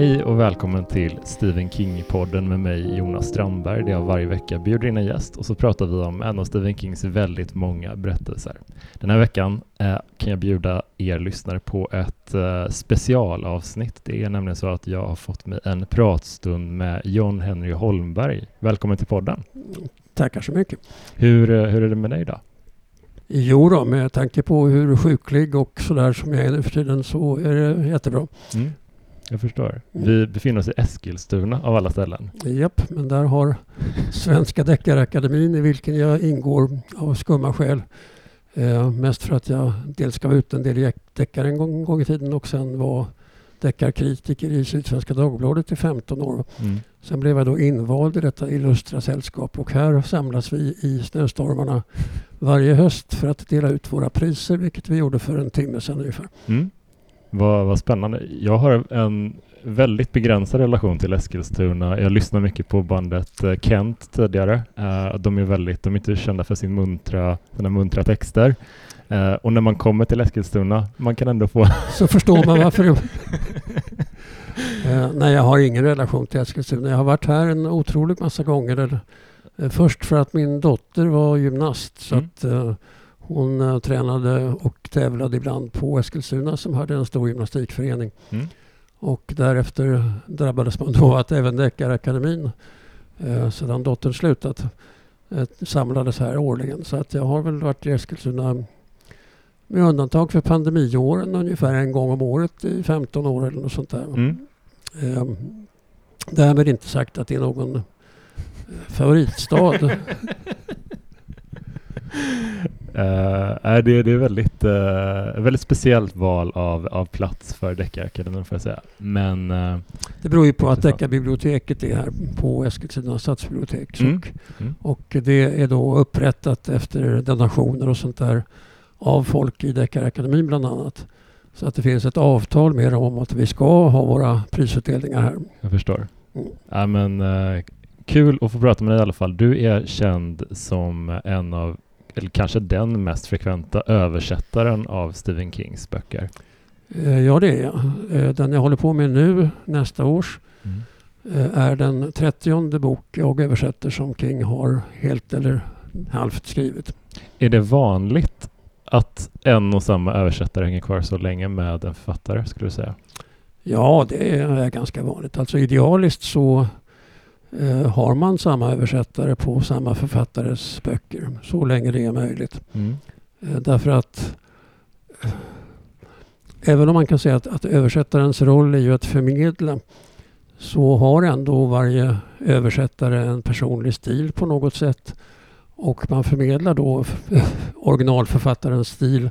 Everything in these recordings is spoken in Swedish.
Hej och välkommen till Stephen King-podden med mig Jonas Strandberg där jag varje vecka bjuder in en gäst och så pratar vi om en av Stephen Kings väldigt många berättelser. Den här veckan eh, kan jag bjuda er lyssnare på ett eh, specialavsnitt. Det är nämligen så att jag har fått mig en pratstund med John Henry Holmberg. Välkommen till podden. Tackar så mycket. Hur, eh, hur är det med dig då? Jo då, med tanke på hur sjuklig och sådär som jag är nu för tiden så är det jättebra. Mm. Jag förstår. Mm. Vi befinner oss i Eskilstuna av alla ställen. Japp, men där har Svenska Deckarakademin i vilken jag ingår av skumma skäl. Eh, mest för att jag dels vara ut en del deckare en gång, en gång i tiden och sen var deckarkritiker i Sydsvenska Dagbladet i 15 år. Mm. Sen blev jag då invald i detta illustra sällskap och här samlas vi i snöstormarna varje höst för att dela ut våra priser, vilket vi gjorde för en timme sedan ungefär. Mm. Vad, vad spännande. Jag har en väldigt begränsad relation till Eskilstuna. Jag lyssnar mycket på bandet eh, Kent tidigare. Eh, de är väldigt, de är inte kända för sin muntra, sina muntra texter. Eh, och när man kommer till Eskilstuna, man kan ändå få... Så förstår man varför. nej, jag har ingen relation till Eskilstuna. Jag har varit här en otrolig massa gånger. Först för att min dotter var gymnast. Så Mm. att hon eh, tränade och tävlade ibland på Eskilstuna som hade en stor gymnastikförening. Mm. Och därefter drabbades man då att även Deckarakademin eh, sedan dottern slutat eh, samlades här årligen. Så att jag har väl varit i Eskilstuna med undantag för pandemiåren ungefär en gång om året i 15 år eller något sånt där. Mm. Eh, därmed inte sagt att det är någon eh, favoritstad. Nej, det, det är väldigt, uh, väldigt speciellt val av, av plats för Deckarakademin får jag säga. Men eh, Det beror ju på att. Deckarbiblioteket är här på Eskilstuna stadsbibliotek. Mm. Och, Mm. och det är då upprättat efter donationer och sånt där av folk i Deckarakademin bland annat. Så att det finns ett avtal med dem om att vi ska ha våra prisutdelningar här. Jag förstår. Mm. Ja, men, kul att få prata med dig i alla fall. Du är känd som en av, eller kanske den mest frekventa översättaren av Stephen Kings böcker. Eh, Ja, det är jag. Eh, Den jag håller på med nu, nästa års, eh, är den 30 bok jag översätter som King har helt eller halvt skrivit. Är det vanligt att en och samma översättare hänger kvar så länge med en författare, skulle du säga? Ja, det är ganska vanligt. Alltså idealiskt så har man samma översättare på samma författares böcker så länge det är möjligt. Mm. Eh, Därför att eh, även om man kan säga att, att översättarens roll är ju att förmedla så har ändå varje översättare en personlig stil på något sätt. Och man förmedlar då originalförfattarens stil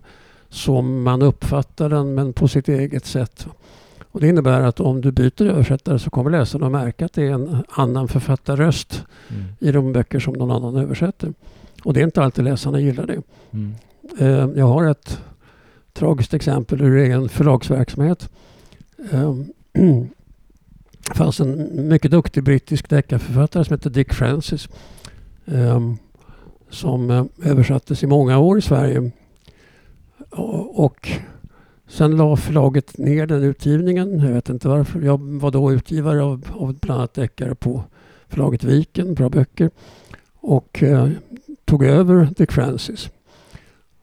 som man uppfattar den men på sitt eget sätt. Och det innebär att om du byter översättare så kommer läsarna att märka att det är en annan författarröst Mm. i de böcker som någon annan översätter. Och det är inte alltid läsarna gillar det. Mm. Eh, Jag har ett tragiskt exempel ur egen förlagsverksamhet. Eh, Det fanns en mycket duktig brittisk deckarförfattare som hette Dick Francis. eh, Som eh, översattes i många år i Sverige. Och och sen la förlaget ner den utgivningen. Jag vet inte varför. Jag var då utgivare av, av bland annat deckare på förlaget Viken, Bra böcker. Och eh, tog över Dick Francis.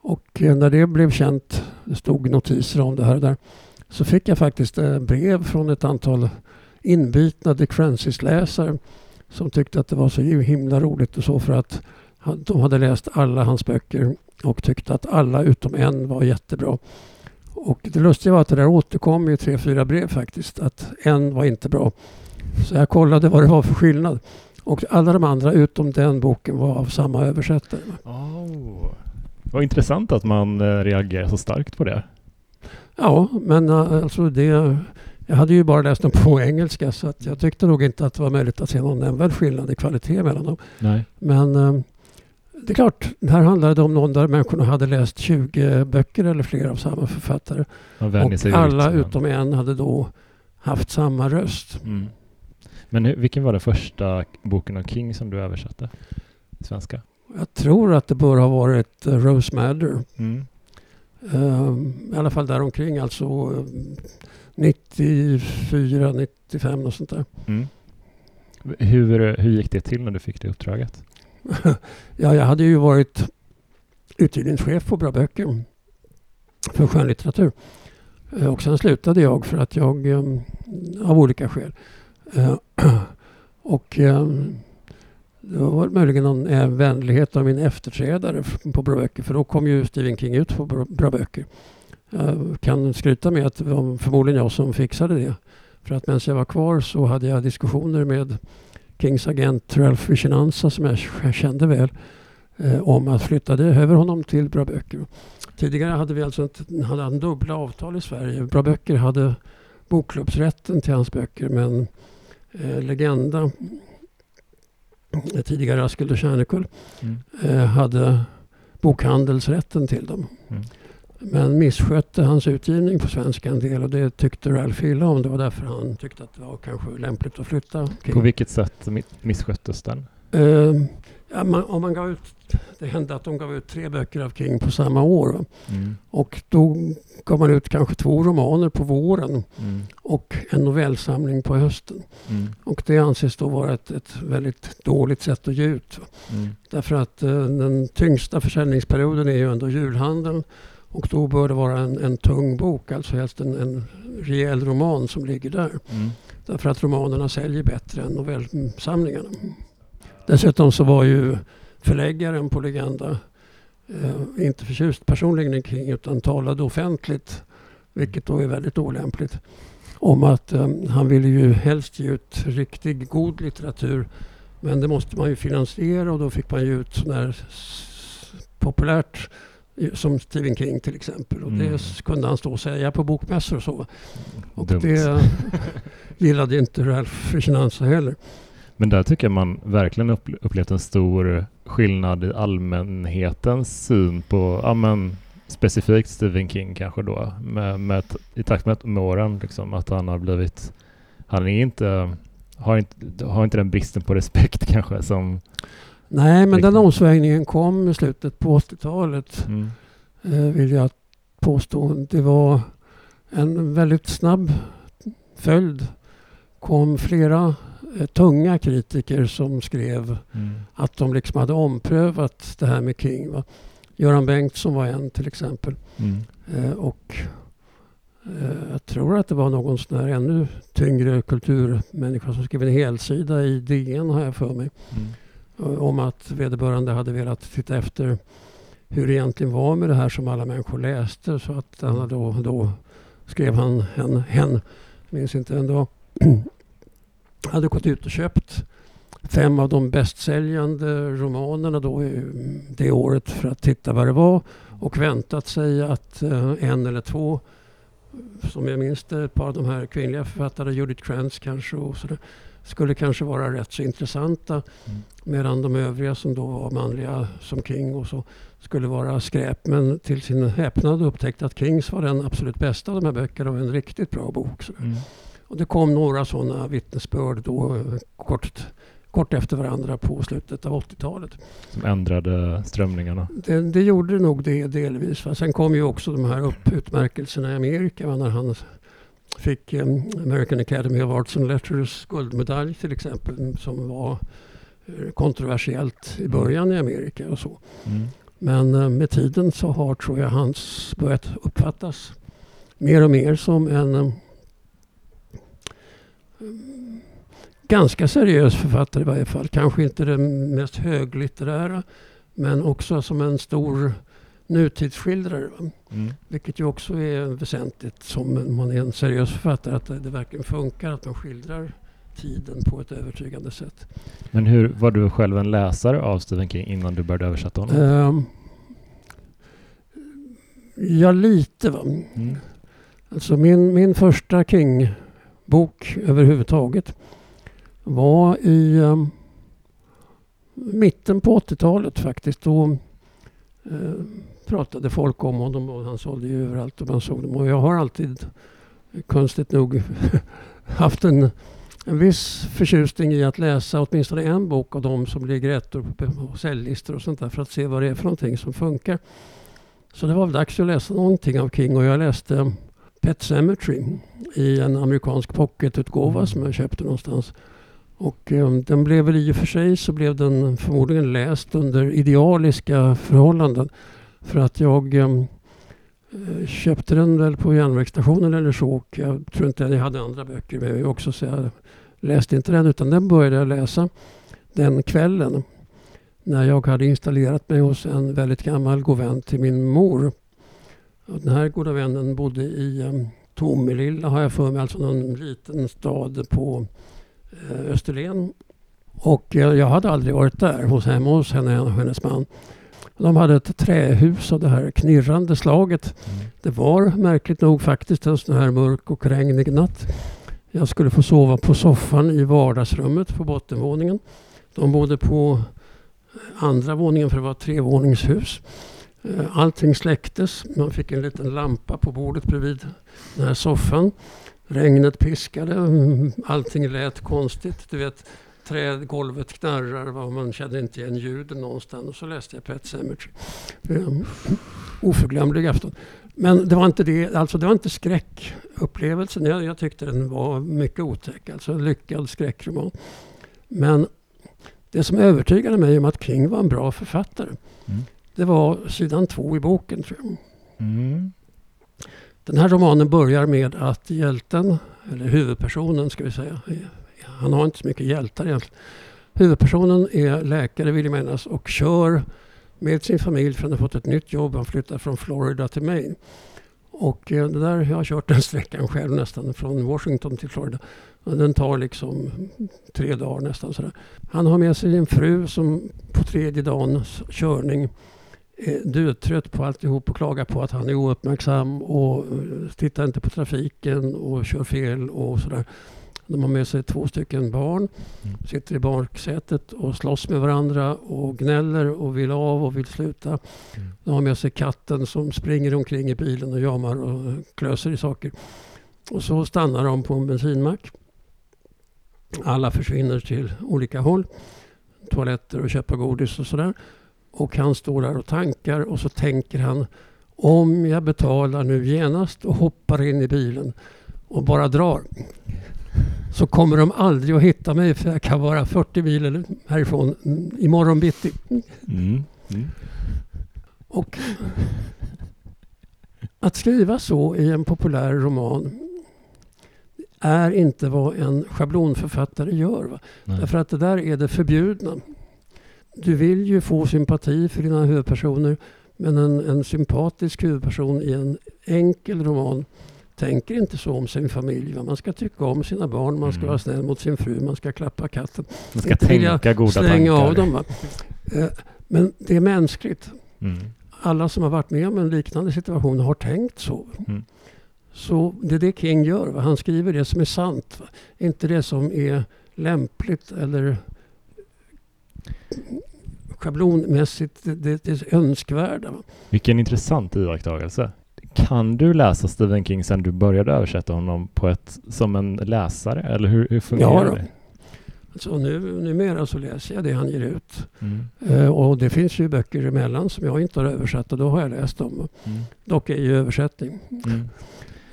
Och eh, när det blev känt, det stod notiser om det här och där, så fick jag faktiskt eh, brev från ett antal inbitna Dick Francis-läsare som tyckte att det var så himla roligt och så för att han- de hade läst alla hans böcker och tyckte att alla utom en var jättebra. Och det lustiga var att det där återkom i tre, fyra brev faktiskt, att en var inte bra. Så jag kollade vad det var för skillnad. Och alla de andra utom den boken var av samma översättare. Oh. Vad intressant att man eh, reagerar så starkt på det. Ja, men eh, alltså det... Jag hade ju bara läst dem på engelska så att jag tyckte nog inte att det var möjligt att se någon nämnvärd skillnad i kvalitet mellan dem. Nej. Men eh, det är klart, här handlade det om någon där människorna hade läst 20 böcker eller fler av samma författare. Och alla det. utom en hade då haft samma röst. Mm. Men hur, vilken var den första boken av King som du översatte? I svenska? Jag tror att det bör ha varit eh, Rose Madder. Mm. Um, I alla fall däromkring, alltså 94, 95 och sånt där. Mm. Hur, hur gick det till när du fick det uppdraget? ja, jag hade ju varit utgivningschef på Bra Böcker för skönlitteratur. Eh, och sen slutade jag för att jag, ehm, av olika skäl. Eh, och ehm, det var möjligen någon eh, vänlighet av min efterträdare på Bra Böcker. För då kom ju Stephen King ut på Bra Böcker. Jag kan skryta med att det var förmodligen jag som fixade det. För att medan jag var kvar så hade jag diskussioner med Kings agent Ralph Vichinanza som jag kände väl eh, om att flytta över honom till Bra Böcker. Tidigare hade vi alltså ett, hade en dubbla avtal i Sverige. Bra Böcker hade bokklubbsrätten till hans böcker men eh, Legenda, tidigare Askild och Kärnekull, mm. eh, hade bokhandelsrätten till dem. Mm. Men misskötte hans utgivning på svenska en del och det tyckte Ralph illa om. Det var därför han tyckte att det var kanske lämpligt att flytta. King. På vilket sätt missköttes den? Uh, ja, man, om man gav ut, det hände att de gav ut tre böcker av King på samma år. Mm. Och då gav man ut kanske två romaner på våren mm. och en novellsamling på hösten. Mm. Och det anses då vara ett, ett väldigt dåligt sätt att ge ut. Mm. Därför att uh, den tyngsta försäljningsperioden är ju ändå julhandeln och då bör det vara en, en tung bok, alltså helst en, en rejäl roman som ligger där. Mm. Därför att romanerna säljer bättre än novellsamlingarna. Dessutom så var ju förläggaren på Legenda eh, inte förtjust personligen kring utan talade offentligt, vilket då är väldigt olämpligt, om att eh, han ville ju helst ge ut riktig god litteratur men det måste man ju finansiera och då fick man ge ut sån här populärt som Stephen King till exempel. Och mm. Det kunde han stå och säga på bokmässor och så. Och Dumt. det gillade inte Ralph Ficinanza heller. Men där tycker jag man verkligen upplevt en stor skillnad i allmänhetens syn på, ja men specifikt Stephen King kanske då, med, med, i takt med, med åren, liksom, att han har blivit, han är inte, har inte, har inte den bristen på respekt kanske som Nej, men den omsvängningen kom i slutet på 80-talet. Mm. Eh, vill jag påstå. Det var en väldigt snabb följd. kom flera eh, tunga kritiker som skrev mm. att de liksom hade omprövat det här med King. Va? Göran Bengtsson var en till exempel. Mm. Eh, och eh, jag tror att det var någon sån här ännu tyngre kulturmänniska som skrev en helsida i DN har jag för mig. Mm om att vederbörande hade velat titta efter hur det egentligen var med det här som alla människor läste. Så att han då, då skrev han en, hen, minns inte ändå, hade gått ut och köpt fem av de bästsäljande romanerna då det året för att titta vad det var och väntat sig att eh, en eller två som jag minns det, ett par av de här kvinnliga författarna, Judith Krantz kanske och sådär, skulle kanske vara rätt så intressanta. Mm. Medan de övriga som då var manliga som King och så skulle vara skräp. Men till sin häpnad upptäckte att Kings var den absolut bästa av de här böckerna och en riktigt bra bok. Mm. Och det kom några sådana vittnesbörd då kort, kort efter varandra på slutet av 80-talet. Som ändrade strömningarna? Det, det gjorde nog det delvis. Sen kom ju också de här upp, utmärkelserna i Amerika när han fick um, American Academy of Arts and Letters guldmedalj till exempel som var uh, kontroversiellt i början i Amerika och så. Mm. Men uh, med tiden så har, tror jag, hans börjat uppfattas mer och mer som en um, ganska seriös författare i varje fall. Kanske inte den mest höglitterära men också som en stor nutidsskildrare. Mm. Vilket ju också är väsentligt som man är en seriös författare. Att det, verkligen funkar att man skildrar tiden på ett övertygande sätt. Men hur var du själv en läsare av Stephen King innan du började översätta honom? Um, ja, lite. Va? Mm. Alltså min, min första King-bok överhuvudtaget var i um, mitten på 80-talet faktiskt. Då uh, pratade folk om honom och han sålde ju överallt och man såg dem. Och jag har alltid, konstigt nog, haft en, en viss förtjusning i att läsa åtminstone en bok av dem som ligger ettor på säljlistor och sånt där för att se vad det är för någonting som funkar. Så det var väl dags att läsa någonting av King och jag läste Pet Cemetery i en amerikansk pocketutgåva Mm. som jag köpte någonstans. Och um, den blev väl i och för sig så blev den förmodligen läst under idealiska förhållanden. För att jag ehm, eh, köpte den väl på järnvägsstationen eller så och jag tror inte jag hade andra böcker med mig också så jag läste inte den utan den började jag läsa den kvällen när jag hade installerat mig hos en väldigt gammal god vän till min mor. Och den här goda vännen bodde i ehm, Tomelilla har jag för mig, alltså någon liten stad på eh, Österlen. Och eh, jag hade aldrig varit där hos hemma hos henne och hennes man. De hade ett trähus av det här knirrande slaget. Mm. Det var märkligt nog faktiskt en sån här mörk och regnig natt. Jag skulle få sova på soffan i vardagsrummet på bottenvåningen. De bodde på andra våningen för det var ett trevåningshus. Eh, Allting släcktes. Man fick en liten lampa på bordet bredvid den här soffan. Regnet piskade. Mm, Allting lät konstigt. Du vet, trädgolvet knarrar. va, Man kände inte igen ljuden någonstans. Och så läste jag Pet Sematary. Eh, Oförglömlig afton. Men det var inte det, alltså det var inte skräckupplevelsen. Jag, jag tyckte den var mycket otäck. Alltså en lyckad skräckroman. Men det som övertygade mig om att King var en bra författare. Mm. Det var sidan två i boken tror jag. Mm. Den här romanen börjar med att hjälten, eller huvudpersonen ska vi säga. Han har inte så mycket hjältar egentligen. Huvudpersonen är läkare vill jag minnas och kör med sin familj för han har fått ett nytt jobb. Han flyttar från Florida till Maine. Och eh, det där, jag har kört den sträckan själv nästan från Washington till Florida. Den tar liksom tre dagar nästan sådär. Han har med sig en fru som på tredje dagens körning är dödtrött på alltihop och klagar på att han är ouppmärksam och eh, tittar inte på trafiken och kör fel och sådär. De har med sig två stycken barn, Mm. sitter i baksätet och slåss med varandra och gnäller och vill av och vill sluta. Mm. De har med sig katten som springer omkring i bilen och jamar och klöser i saker. Och så stannar de på en bensinmack. Alla försvinner till olika håll. Toaletter och köpa godis och sådär. Och han står där och tankar och så tänker han om jag betalar nu genast och hoppar in i bilen och bara drar så kommer de aldrig att hitta mig för jag kan vara 40 mil härifrån mm, imorgon bitti. Mm. Mm. Och att skriva så i en populär roman är inte vad en schablonförfattare gör. Va? Nej. Därför att det där är det förbjudna. Du vill ju få sympati för dina huvudpersoner men en, en sympatisk huvudperson i en enkel roman tänker inte så om sin familj. Va? Man ska tycka om sina barn, man ska Mm. vara snäll mot sin fru, man ska klappa katten. Man ska Inte tänka goda Slänga tankar. av dem. Eh, Men det är mänskligt. Mm. Alla som har varit med om en liknande situation har tänkt så. Mm. Så det är det King gör. Va? Han skriver det som är sant. Va? Inte det som är lämpligt eller schablonmässigt det, det, önskvärda. Vilken intressant iakttagelse. Kan du läsa Stephen King sen du började översätta honom på ett, som en läsare? Eller hur, hur fungerar Ja det? Så nu, numera så läser jag det han ger ut. Mm. Eh, och det finns ju böcker emellan som jag inte har översatt och då har jag läst dem. Mm. Dock är ju översättning. Mm.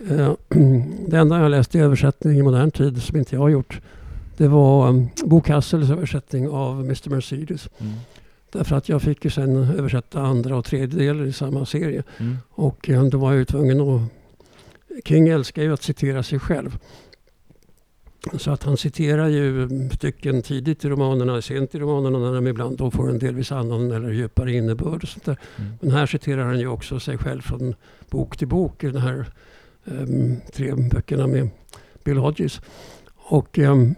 Eh, Det enda jag läst i översättning i modern tid som inte jag har gjort det var um, Bo Kassels översättning av Mr Mercedes. Mm. Därför att jag fick ju sen översätta andra och tredje delen i samma serie. Mm. Och då var jag ju tvungen att... King älskar ju att citera sig själv. Så att han citerar ju stycken tidigt i romanerna, sent i romanerna när de ibland då får en delvis annan eller djupare innebörd och sånt där. Mm. Men här citerar han ju också sig själv från bok till bok i de här um, tre böckerna med Bill Hodges. Och um,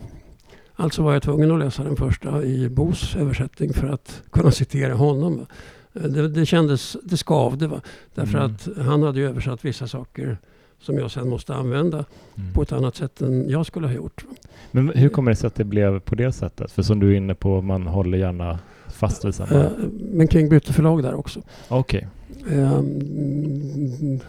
alltså var jag tvungen att läsa den första i Bos översättning för att kunna citera honom. Eh, Det, det kändes, det skavde va. Därför Mm. att han hade ju översatt vissa saker som jag sen måste använda Mm. på ett annat sätt än jag skulle ha gjort. Men hur kommer det sig att det blev på det sättet? För som du är inne på, man håller gärna fast vid samma... Eh, Men King bytte förlag där också. Okej. Ehm,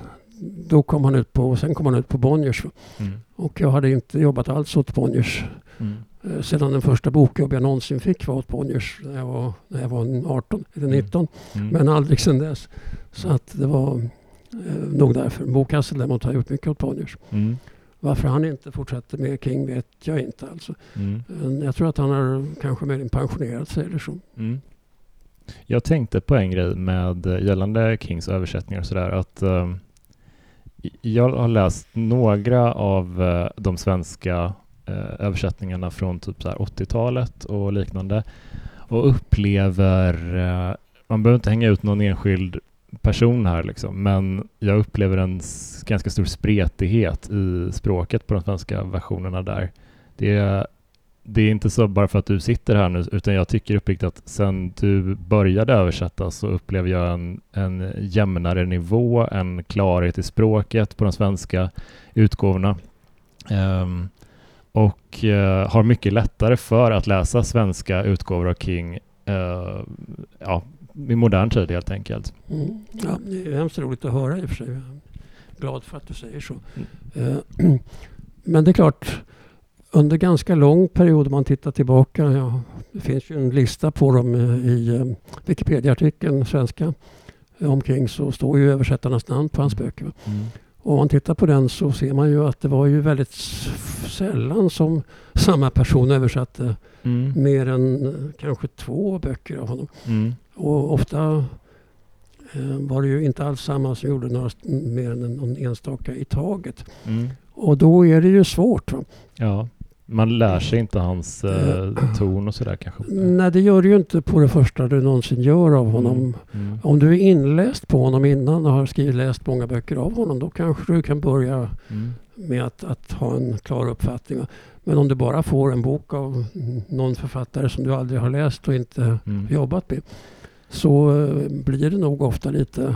Då kom han ut på, sen kom han ut på Bonniers. Mm. Och jag hade inte jobbat alls åt Bonniers. Mm. Eh, Sedan den första bokjobb jag någonsin fick var åt Bonniers när jag var, när jag var 18 eller Mm. 19. Mm. Men aldrig sedan dess. Så att det var eh, nog därför. Bo däremot har gjort mycket åt Bonniers. Mm. Varför han inte fortsätter med King vet jag inte. Alltså. Mm. Jag tror att han har kanske möjligen pensionerat sig eller så. Mm. Jag tänkte på en grej med eh, gällande Kings översättningar och sådär att eh, jag har läst några av eh, de svenska Eh, översättningarna från typ 80-talet och liknande och upplever, eh, man behöver inte hänga ut någon enskild person här liksom, men jag upplever en ganska stor spretighet i språket på de svenska versionerna där. Det är, det är inte så bara för att du sitter här nu, utan jag tycker uppriktigt att sen du började översätta så upplever jag en, en jämnare nivå, en klarhet i språket på de svenska utgåvorna. Um, och eh, har mycket lättare för att läsa svenska utgåvor av King eh, ja, i modern tid helt enkelt. Mm. Ja, det är hemskt roligt att höra i och för sig. Jag är glad för att du säger så. Mm. Eh, Men det är klart, under ganska lång period om man tittar tillbaka, ja, det finns ju en lista på dem i eh, Wikipedia-artikeln, svenska, eh, omkring så står ju översättarnas namn på hans Mm. böcker. Mm. Och om man tittar på den så ser man ju att det var ju väldigt sällan som samma person översatte Mm. mer än eh, kanske två böcker av honom. Mm. Och ofta eh, var det ju inte alls samma som gjorde några, mer än någon enstaka i taget. Mm. Och då är det ju svårt. Ja, man lär sig inte hans eh, Eh. ton och sådär kanske. Nej, det gör du ju inte på det första du någonsin gör av honom. Mm. Mm. Om du är inläst på honom innan och har skrivit, läst många böcker av honom, då kanske du kan börja Mm. med att, att ha en klar uppfattning. Men om du bara får en bok av någon författare som du aldrig har läst och inte Mm. jobbat med, så eh, blir det nog ofta lite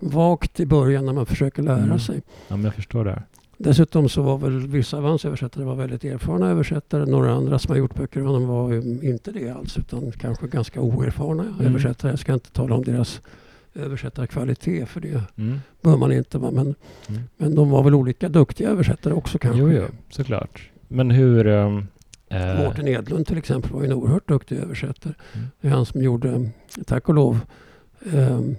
vagt i början när man försöker lära Mm. sig. Ja, men jag förstår det. Dessutom så var väl vissa av hans översättare var väldigt erfarna översättare. Några andra som har gjort böcker av honom var inte det alls utan kanske ganska oerfarna Mm. översättare. Jag ska inte tala om deras översättarkvalitet för det Mm. bör man inte vara. Men, Mm. men de var väl olika duktiga översättare också kanske. Jo, jo, såklart. Men hur... eh, Mårten Edlund till exempel var en oerhört duktig översättare. Mm. Det är han som gjorde, tack och lov, ehm,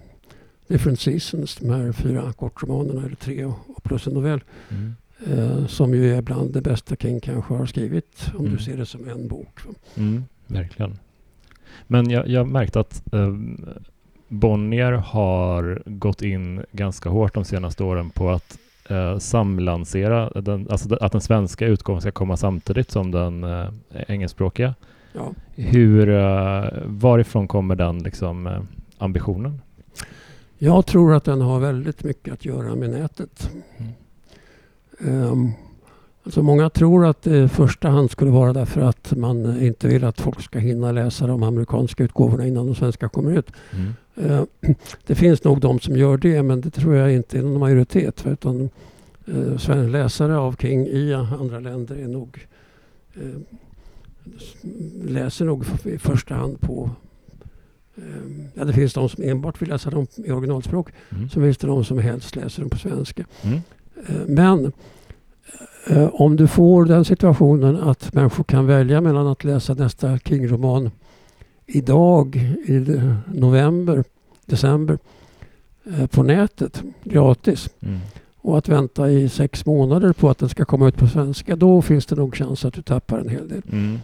Different Seasons, de här fyra kortromanerna, eller tre plus en novell. Mm. Eh, som ju är bland det bästa King kanske har skrivit om Mm. du ser det som en bok. Mm, verkligen. Men jag, jag märkte att eh, Bonnier har gått in ganska hårt de senaste åren på att eh, samlansera, den, alltså att den svenska utgåvan ska komma samtidigt som den eh, engelskspråkiga. Ja. Hur, eh, varifrån kommer den liksom, eh, ambitionen? Jag tror att den har väldigt mycket att göra med nätet. Mm. Ehm, alltså många tror att det i första hand skulle vara därför att man inte vill att folk ska hinna läsa de amerikanska utgåvorna innan de svenska kommer ut. Mm. Eh, Det finns nog de som gör det men det tror jag inte är någon majoritet. för Utan sven- läsare av King i andra länder är nog s- läser nog i första hand på Ja, det finns de som enbart vill läsa dem i originalspråk. Mm. Så finns det de som helst läser dem på svenska. Mm. Eh, Men eh, om du får den situationen att människor kan välja mellan att läsa nästa King-roman idag i november, december eh, på nätet gratis Mm. och att vänta i sex månader på att den ska komma ut på svenska. Då finns det nog chans att du tappar en hel del. Mm.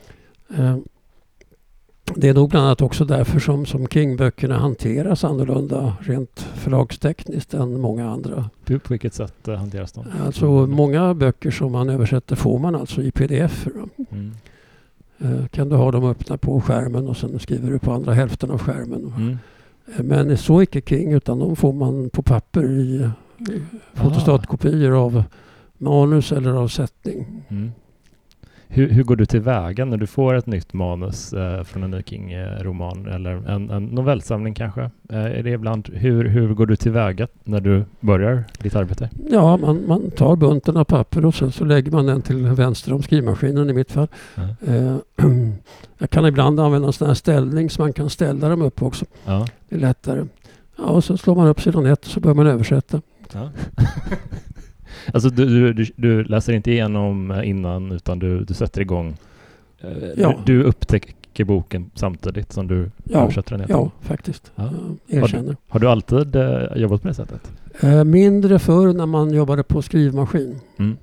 Det är nog bland annat också därför som, som King-böckerna hanteras annorlunda rent förlagstekniskt än många andra. På, på vilket sätt eh, hanteras de? Alltså många böcker som man översätter får man alltså i pdf. Mm. Eh, Kan du ha dem öppna på skärmen och sen skriver du på andra hälften av skärmen. Mm. Eh, Men så icke King utan de får man på papper i eh, fotostatkopior av manus eller av sättning. Mm. Hur, hur går du tillväga när du får ett nytt manus eh, från en ny King-roman eller en, en novellsamling kanske? Eh, är det ibland, hur, hur går du tillväga när du börjar ditt arbete? Ja, man, man tar bunten av papper och sen så lägger man den till vänster om skrivmaskinen i mitt fall. Ja. Eh, Jag kan ibland använda en sån här ställning så man kan ställa dem upp också. Ja. Det är lättare. Ja, och så slår man upp sidan ett och så börjar man översätta. ja. alltså du, du, du, du läser inte igenom eh, innan utan du, du sätter igång. Eh, Ja. Du, du upptäck, trycker boken samtidigt som du Ja, översätter den? Ja, faktiskt. Ja. Jag erkänner. Har du alltid eh, jobbat på det sättet? Eh, mindre förr när man jobbade på skrivmaskin. Mm.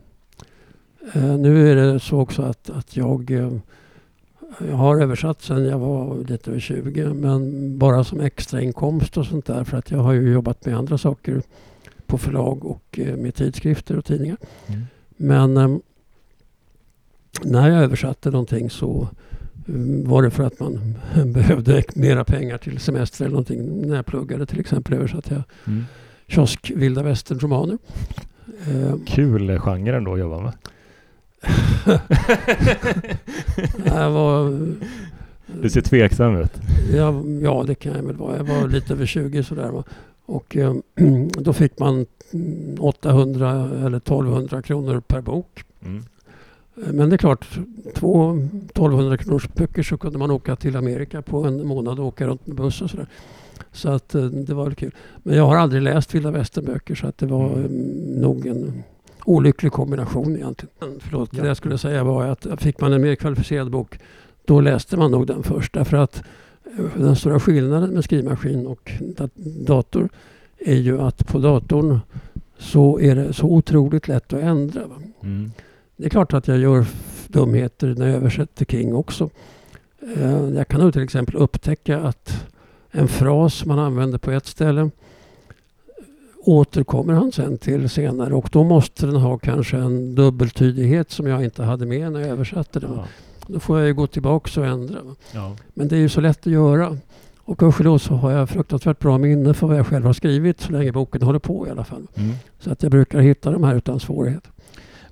Eh, nu är det så också att, att jag, eh, jag har översatt sedan jag var lite över 20 men bara som extrainkomst och sånt där för att jag har ju jobbat med andra saker på förlag och eh, med tidskrifter och tidningar. Mm. Men eh, när jag översatte någonting så mm, var det för att man behövde mera pengar till semester eller någonting. När jag pluggade till exempel översatte jag Mm. kiosk vilda västern-romaner. Eh, Kul genre ändå att jobba med. jag var, Du ser tveksam ut. jag, ja, det kan jag väl vara. Jag var lite över 20 sådär. Och eh, då fick man mm, 800 eller 1200 kronor per bok. Mm. Eh, Men det är klart, två 1200 kronors böcker så kunde man åka till Amerika på en månad och åka runt med buss och sådär. Så att eh, det var väl kul. Men jag har aldrig läst vilda västern-böcker så att det var Mm. mm. nog en olycklig kombination egentligen. Men Förlåt, Ja. det jag skulle säga var att fick man en mer kvalificerad bok då läste man nog den först. Därför att eh, den stora skillnaden med skrivmaskin och dat- dator är ju att på datorn så är det så otroligt lätt att ändra. Mm. Det är klart att jag gör dumheter när jag översätter King också. Eh, Jag kan till exempel upptäcka att en fras man använder på ett ställe återkommer han sen till senare och då måste den ha kanske en dubbeltydighet som jag inte hade med när jag översatte den. Ja. Då får jag ju gå tillbaka och ändra. Ja. Men det är ju så lätt att göra. Och gudskelov så har jag fruktansvärt bra minne för vad jag själv har skrivit så länge boken håller på i alla fall. Mm. Så att jag brukar hitta de här utan svårighet.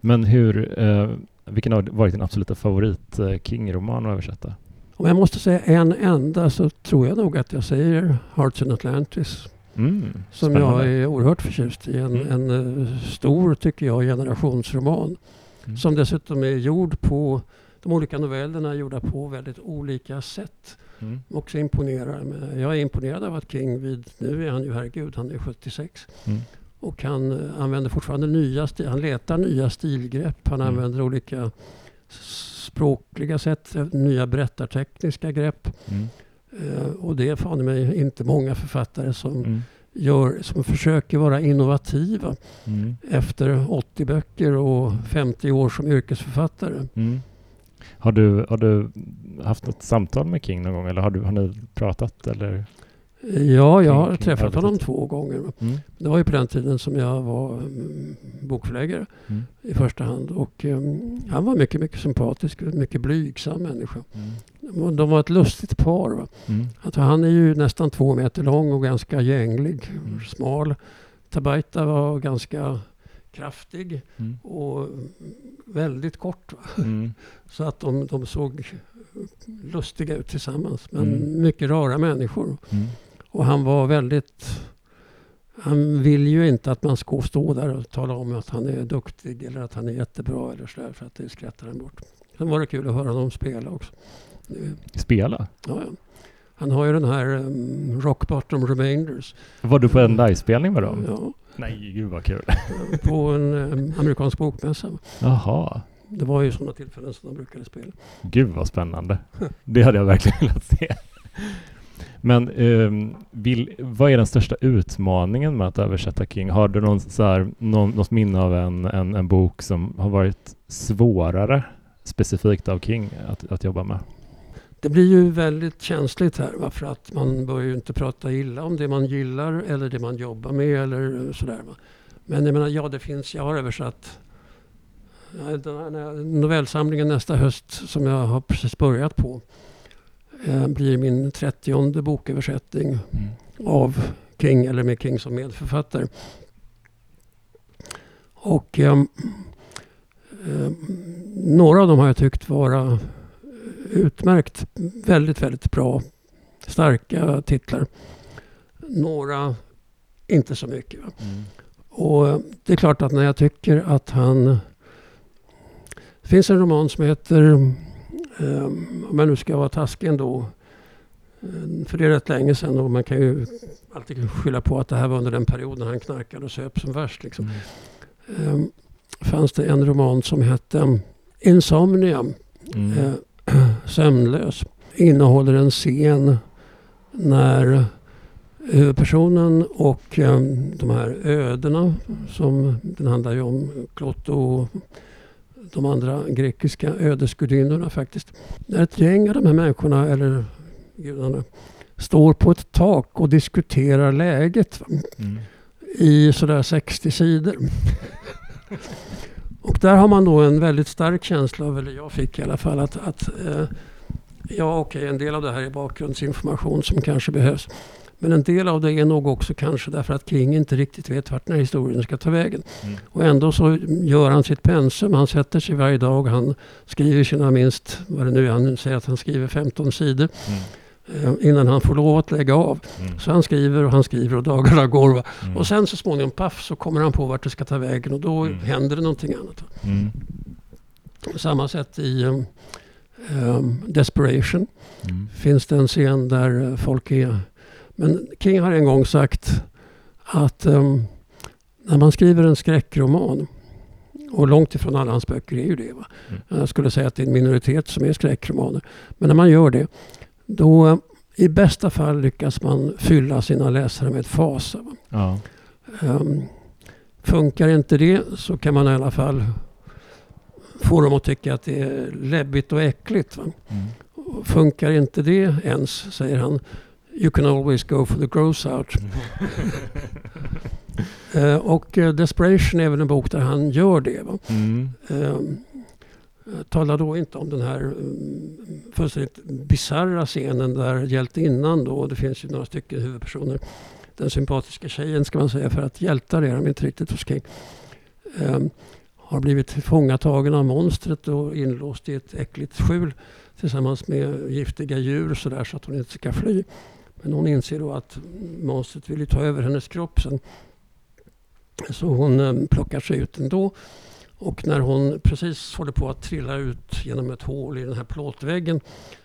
Men hur, eh, vilken har varit din absoluta favorit eh, King-roman att översätta? Om jag måste säga en enda så tror jag nog att jag säger Hearts in Atlantis. Mm. Som jag är oerhört förtjust i. En, Mm. en eh, stor, tycker jag, generationsroman. Mm. Som dessutom är gjord på, de olika novellerna är gjorda på väldigt olika sätt. Mm. Också imponerar. Men jag är imponerad av att King vid, nu är han ju herregud, han är 76. Mm. Och han eh, använder fortfarande nya, sti- han letar nya stilgrepp. Han Mm. använder olika språkliga sätt, eh, nya berättartekniska grepp. Mm. Eh, och det är fan mig inte många författare som, Mm. gör, som försöker vara innovativa Mm. efter 80 böcker och 50 år som yrkesförfattare. Mm. Har, du, har du haft ett samtal med King någon gång eller har, du, har ni pratat? Eller? Ja, jag har träffat arbetet. honom två gånger. Mm. Det var ju på den tiden som jag var mm, bokförläggare Mm. i första hand. Och mm, han var mycket, mycket sympatisk, mycket blygsam människa. Mm. De var ett lustigt par. Va? Att han är ju nästan två meter lång och ganska gänglig, smal. Tabaita var ganska kraftig Mm. och väldigt kort. Mm. Så att de, de såg lustiga ut tillsammans. Men Mm. mycket rara människor. Mm. Och han var väldigt... Han vill ju inte att man ska stå där och tala om att han är duktig eller att han är jättebra eller sådär för att det skrattar han bort. Sen var det kul att höra honom spela också. Spela? Ja, ja. Han har ju den här um, Rock Bottom Remainders. Var du på en livespelning med dem? Ja, Nej, gud vad kul. på en um, amerikansk bokmässa. Jaha. Det var ju sådana tillfällen som de brukade spela. Gud vad spännande. Det hade jag verkligen velat se. Men ehm, vill, vad är den största utmaningen med att översätta King? Har du någon, så här, någon, något minne av en, en, en bok som har varit svårare specifikt av King att, att jobba med? Det blir ju väldigt känsligt här va? för att man bör ju inte prata illa om det man gillar eller det man jobbar med eller sådär. Va? Men jag menar, ja det finns, jag har översatt ja, den här novellsamlingen nästa höst som jag har precis börjat på eh, blir min trettionde boköversättning Mm. av King eller med King som medförfattare. Och ehm, ehm, några av dem har jag tyckt vara utmärkt. Väldigt, väldigt bra. Starka titlar. Några inte så mycket. Mm. Och eh, det är klart att när jag tycker att han... Det finns en roman som heter, eh, om jag nu ska vara taskig ändå, eh, för det är rätt länge sedan och man kan ju alltid skylla på att det här var under den perioden han knarkade och söp som värst. Liksom. Mm. Eh, fanns det en roman som hette Insomnia, Mm. Sömnlös. innehåller en scen när huvudpersonen och eh, de här ödena som den handlar ju om Klotto och de andra grekiska ödesgudinnorna faktiskt. När ett gäng av de här människorna, eller gudarna, står på ett tak och diskuterar läget mm. i sådär 60 sidor. och där har man då en väldigt stark känsla av, eller jag fick i alla fall, att, att eh, ja okej, okay, en del av det här är bakgrundsinformation som kanske behövs. Men en del av det är nog också kanske därför att King inte riktigt vet vart den här historien ska ta vägen. Mm. Och ändå så gör han sitt pensum. Han sätter sig varje dag. Han skriver sina minst, vad det nu är, han säger att han skriver 15 sidor. Mm innan han får lov att lägga av. Mm. Så han skriver och han skriver och dagarna går. Mm. Och sen så småningom, paff, så kommer han på vart det ska ta vägen och då mm. händer det någonting annat. Mm. Samma sätt i um, um, Desperation mm. finns det en scen där folk är men King har en gång sagt att um, när man skriver en skräckroman och långt ifrån alla hans böcker är ju det. Va? Mm. Jag skulle säga att det är en minoritet som är skräckromaner. Men när man gör det, då i bästa fall lyckas man fylla sina läsare med fasa. Ja. Um, funkar inte det så kan man i alla fall få dem att tycka att det är läbbigt och äckligt. Mm. Funkar inte det ens, säger han, You can always go for the gross out. uh, och uh, Desperation är väl en bok där han gör det. Mm. Uh, Eh, talar då inte om den här mm, fullständigt bisarra scenen där hjältinnan då, det finns ju några stycken huvudpersoner, den sympatiska tjejen ska man säga, för att hjältar är de inte riktigt hos King. Um, har blivit tillfångatagen av monstret och inlåst i ett äckligt skjul tillsammans med giftiga djur så, där, så att hon inte ska fly. Men hon inser då att monstret vill ta över hennes kropp sen. Så hon um, plockar sig ut ändå. Och när hon precis håller på att trilla ut genom ett hål i den här plåtväggen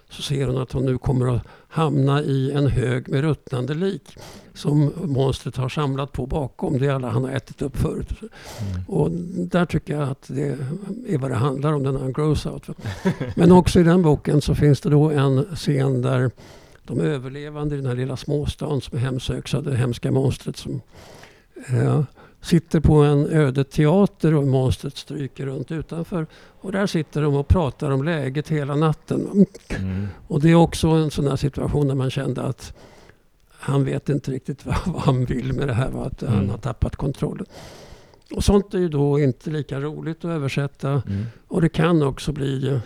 så ser hon att hon nu kommer att hamna i en hög med ruttnande lik som monstret har samlat på bakom. Det är alla han har ätit upp förut. Mm. Och där tycker jag att det är vad det handlar om, den här gross out. Men också i den boken så finns det då en scen där de överlevande i den här lilla småstaden som hemsöks av det hemska monstret som eh, sitter på en öde teater och monstret stryker runt utanför. Och där sitter de och pratar om läget hela natten. Mm. Och det är också en sån här situation där man kände att han vet inte riktigt vad, vad han vill med det här. Att mm. han har tappat kontrollen. Och sånt är ju då inte lika roligt att översätta. Mm. Och det kan också bli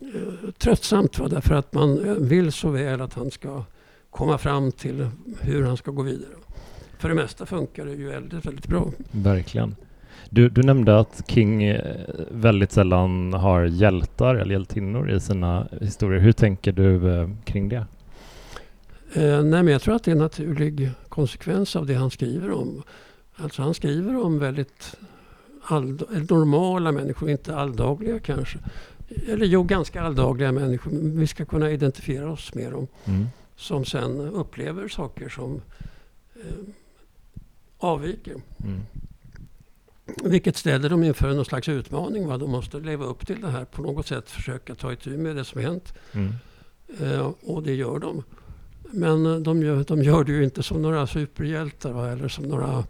Eh, tröttsamt. Va? Därför att man eh, vill så väl att han ska komma fram till hur han ska gå vidare. För det mesta funkar det ju väldigt, väldigt bra. Verkligen. Du, du nämnde att King eh, väldigt sällan har hjältar eller hjältinnor i sina historier. Hur tänker du eh, kring det? Eh, nej, men jag tror att det är en naturlig konsekvens av det han skriver om. Alltså han skriver om väldigt all, normala människor, inte alldagliga kanske eller jo, ganska alldagliga människor. Vi ska kunna identifiera oss med dem. Mm. Som sen upplever saker som eh, avviker. Mm. Vilket ställer dem inför någon slags utmaning. Va? De måste leva upp till det här på något sätt. Försöka ta itu med det som hänt. Mm. Eh, och det gör de. Men eh, de gör, de gör det ju inte som några superhjältar va? eller som några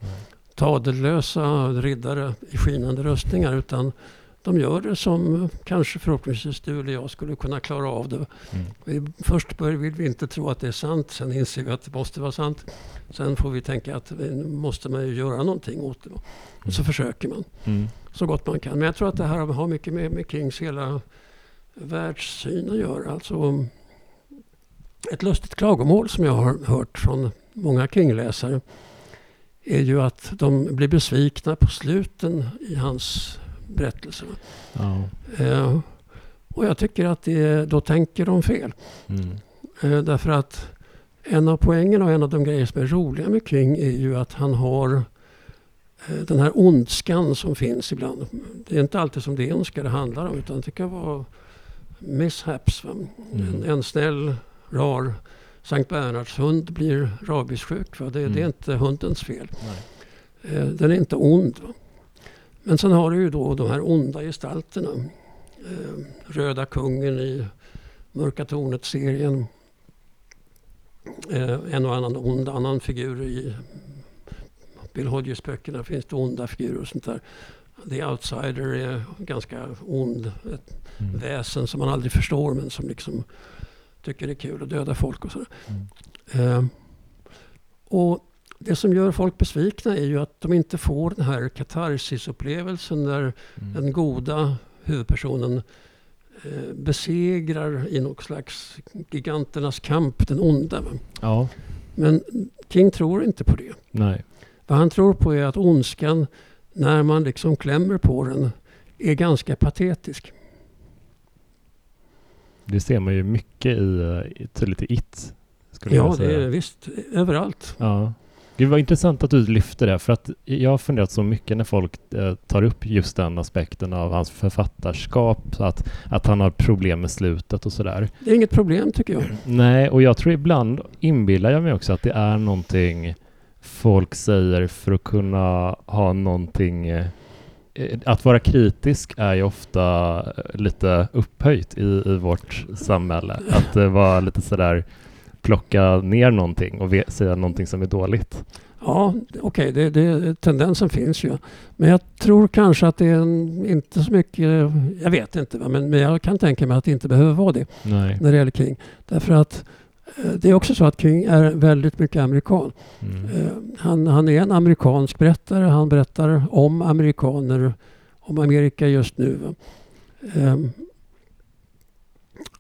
tadellösa riddare i skinande röstningar. Utan de gör det som kanske förhoppningsvis du eller jag skulle kunna klara av det. Mm. Vi, först vill vi inte tro att det är sant, sen inser vi att det måste vara sant. Sen får vi tänka att nu måste man ju göra någonting åt det. Och så mm. försöker man mm. så gott man kan. Men jag tror att det här har mycket med, med Kings hela världssyn att göra. Alltså, ett lustigt klagomål som jag har hört från många King-läsare är ju att de blir besvikna på sluten i hans berättelserna. Ja. Eh, och jag tycker att det, då tänker de fel. Mm. Eh, därför att en av poängerna och en av de grejer som är roliga med King är ju att han har eh, den här ondskan som finns ibland. Det är inte alltid som det är ondska det handlar om utan det kan vara mishaps. Mm. En, en snäll, rar Sankt Bernhards hund blir rabiessjuk. Va? Det, mm. det, är mm. inte hundens fel. Eh, den är inte ond. Va? Men sen har du ju då de här onda gestalterna. Eh, Röda kungen i Mörka tornet-serien. Eh, en och annan ond annan figur i Bill Hodges-böckerna finns det onda figurer och sånt där. The Outsider är ganska ond. Ett mm. väsen som man aldrig förstår men som liksom tycker det är kul att döda folk och sådär. Mm. Eh, och det som gör folk besvikna är ju att de inte får den här katarsisupplevelsen där mm. den goda huvudpersonen eh, besegrar i något slags giganternas kamp den onda. Ja. Men King tror inte på det. Nej. Vad han tror på är att ondskan, när man liksom klämmer på den, är ganska patetisk. Det ser man ju mycket i, tydligt i It. ja, det är visst överallt. Ja. Det var intressant att du lyfte det, för att jag har funderat så mycket när folk eh, tar upp just den aspekten av hans författarskap, att, att han har problem med slutet och sådär. Det är inget problem tycker jag. Nej, och jag tror ibland inbillar jag mig också att det är någonting folk säger för att kunna ha någonting eh, att vara kritisk är ju ofta lite upphöjt i, i vårt samhälle. Att vara lite sådär plocka ner någonting och säga någonting som är dåligt. Ja, okej, okay, det, det, tendensen finns ju. Men jag tror kanske att det är en, inte så mycket, jag vet inte, men, men jag kan tänka mig att det inte behöver vara det Nej. när det gäller King. Därför att eh, det är också så att King är väldigt mycket amerikan. Mm. Eh, han, han är en amerikansk berättare. Han berättar om amerikaner, om Amerika just nu. Ehm,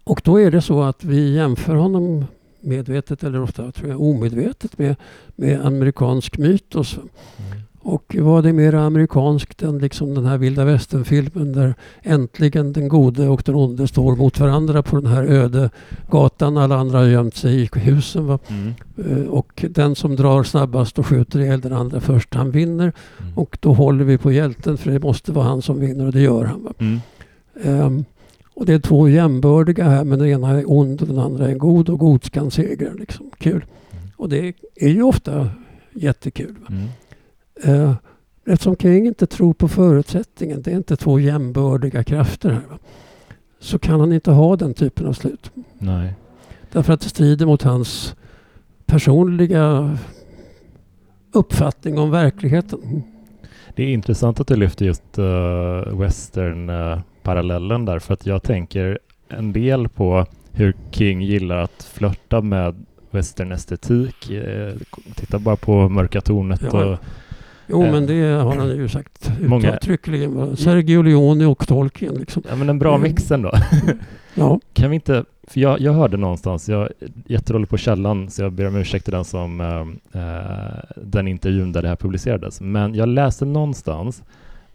och då är det så att vi jämför honom medvetet eller ofta tror jag, omedvetet med, med amerikansk mytos. Mm. Och vad är mer amerikanskt än liksom den här vilda västern-filmen där äntligen den gode och den onde står mot varandra på den här öde gatan. Alla andra har gömt sig i husen. Va? Mm. Uh, och den som drar snabbast och skjuter ihjäl den andra först, han vinner. Mm. Och då håller vi på hjälten för det måste vara han som vinner och det gör han. Um, och det är två jämbördiga här men den ena är ond och den andra är god och godskan segrar. Liksom. Kul. Mm. Och det är ju ofta jättekul. Mm. Uh, eftersom King inte tror på förutsättningen, det är inte två jämbördiga krafter här. Va? Så kan han inte ha den typen av slut. Nej. Därför att det strider mot hans personliga uppfattning om verkligheten. Det är intressant att du lyfter just uh, western uh parallellen där för att jag tänker en del på hur King gillar att flörta med westernestetik. Eh, titta bara på Mörka tornet ja. och Jo, eh, men det har han ju sagt uttryckligen. Sergio Leone och Tolkien. Liksom. Ja, men en bra mm. mix ändå. ja. Kan vi inte, för jag, jag hörde någonstans, jag är jättedålig på källan, så jag ber om ursäkt till den som, äh, den intervjun där det här publicerades, men jag läste någonstans